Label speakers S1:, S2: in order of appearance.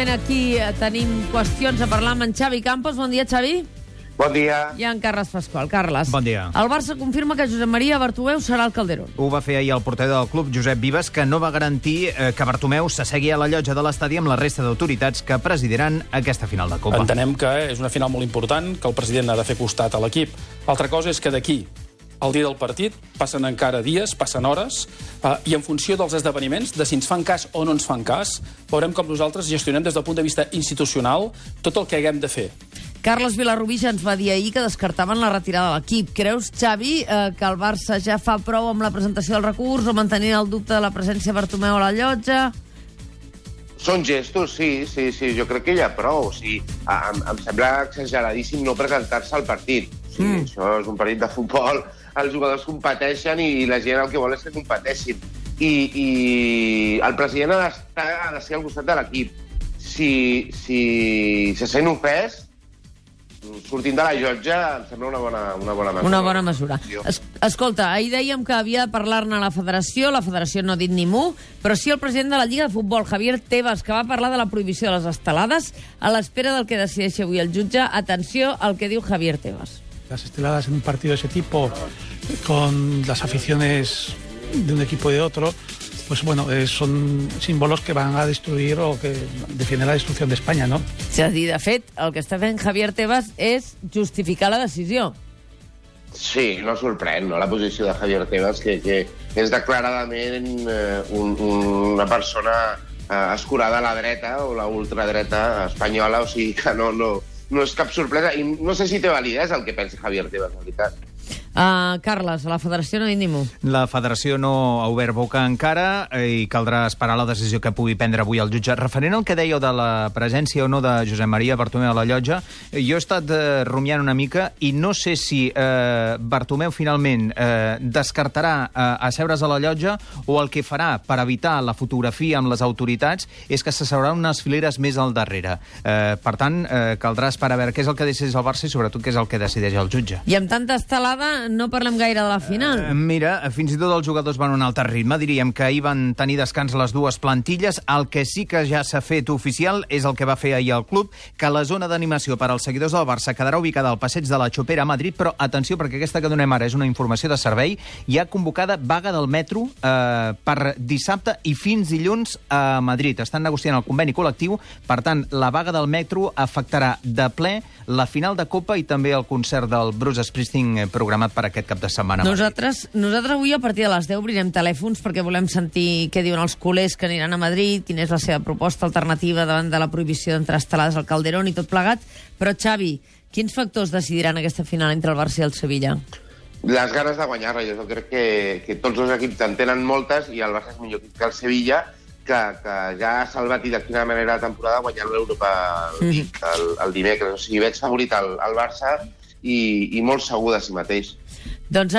S1: evidentment, aquí eh, tenim qüestions a parlar amb en Xavi Campos. Bon dia, Xavi.
S2: Bon dia.
S1: I en Carles Pasqual. Carles.
S3: Bon dia.
S1: El Barça confirma que Josep Maria Bartomeu serà el Calderón.
S3: Ho va fer ahir el porter del club, Josep Vives, que no va garantir eh, que Bartomeu s'assegui a la llotja de l'estadi amb la resta d'autoritats que presidiran aquesta final de Copa.
S4: Entenem que és una final molt important, que el president ha de fer costat a l'equip. Altra cosa és que d'aquí al dia del partit passen encara dies, passen hores, eh, i en funció dels esdeveniments, de si ens fan cas o no ens fan cas, veurem com nosaltres gestionem des del punt de vista institucional tot el que haguem de fer.
S1: Carles Vilarrubí ja ens va dir ahir que descartaven la retirada de l'equip. Creus, Xavi, eh, que el Barça ja fa prou amb la presentació del recurs o mantenint el dubte de la presència de Bartomeu a la llotja?
S2: Són gestos, sí, sí, sí, jo crec que hi ha prou. O sigui, em, em sembla exageradíssim no presentar-se al partit. Sigui, mm. Això és un partit de futbol, els jugadors competeixen i la gent el que vol és que competeixin. I, i el president ha, d'estar, ha de ser al costat de l'equip. Si, si se sent ofès, sortint de la llotja em sembla una bona, una bona mesura.
S1: Una bona mesura. Es, escolta, ahir dèiem que havia de parlar-ne la federació, la federació no ha dit ni mu, però sí el president de la Lliga de Futbol, Javier Tebas, que va parlar de la prohibició de les estelades a l'espera del que decideixi avui el jutge. Atenció al que diu Javier Tebas.
S5: Las esteladas en un partido de ese tipo, con las aficiones de un equipo y de otro, pues bueno, eh, son símbolos que van a destruir o que defienden la destrucción de España, ¿no?
S1: És a dir, de fet, el que està fent Javier Tebas és justificar la decisió.
S2: Sí, no sorprèn, no?, la posició de Javier Tebas, que, que és declaradament eh, un, una persona eh, escurada a la dreta o la ultradreta espanyola, o sigui que no, no, no és cap sorpresa. I no sé si té validesa el que pensa Javier Tebas, en veritat.
S1: Uh, Carles, la federació no ha dit ni mu.
S3: La federació no ha obert boca encara eh, i caldrà esperar la decisió que pugui prendre avui el jutge. Referent al que dèieu de la presència o no de Josep Maria Bartomeu a la llotja, eh, jo he estat eh, rumiant una mica i no sé si eh, Bartomeu finalment eh, descartarà eh, asseure's a la llotja o el que farà per evitar la fotografia amb les autoritats és que s'asseurà unes fileres més al darrere. Eh, per tant, eh, caldrà esperar a veure què és el que decideix el Barça i sobretot què és el que decideix el jutge.
S1: I amb tanta estelada no parlem gaire de la final.
S3: Eh, mira, fins i tot els jugadors van a un altre ritme. Diríem que ahir van tenir descans les dues plantilles. El que sí que ja s'ha fet oficial és el que va fer ahir el club, que la zona d'animació per als seguidors del Barça quedarà ubicada al passeig de la Xopera a Madrid, però atenció, perquè aquesta que donem ara és una informació de servei, hi ha convocada vaga del metro eh, per dissabte i fins dilluns a Madrid. Estan negociant el conveni col·lectiu, per tant, la vaga del metro afectarà de ple la final de Copa i també el concert del Bruce Springsteen eh, programat per aquest cap de setmana.
S1: Nosaltres, nosaltres avui a partir de les 10 obrirem telèfons perquè volem sentir què diuen els culers que aniran a Madrid, quina és la seva proposta alternativa davant de la prohibició d'entrar estelades al Calderón i tot plegat. Però, Xavi, quins factors decidiran aquesta final entre el Barça i el Sevilla?
S2: Les ganes de guanyar-la, jo crec que, que tots els equips en tenen moltes i el Barça és millor que el Sevilla, que, que ja ha salvat i de quina manera la temporada guanyant l'Europa League el, el dimecres. O sigui, veig favorit al, al Barça i, i molt segur de si mateix.
S1: Doncs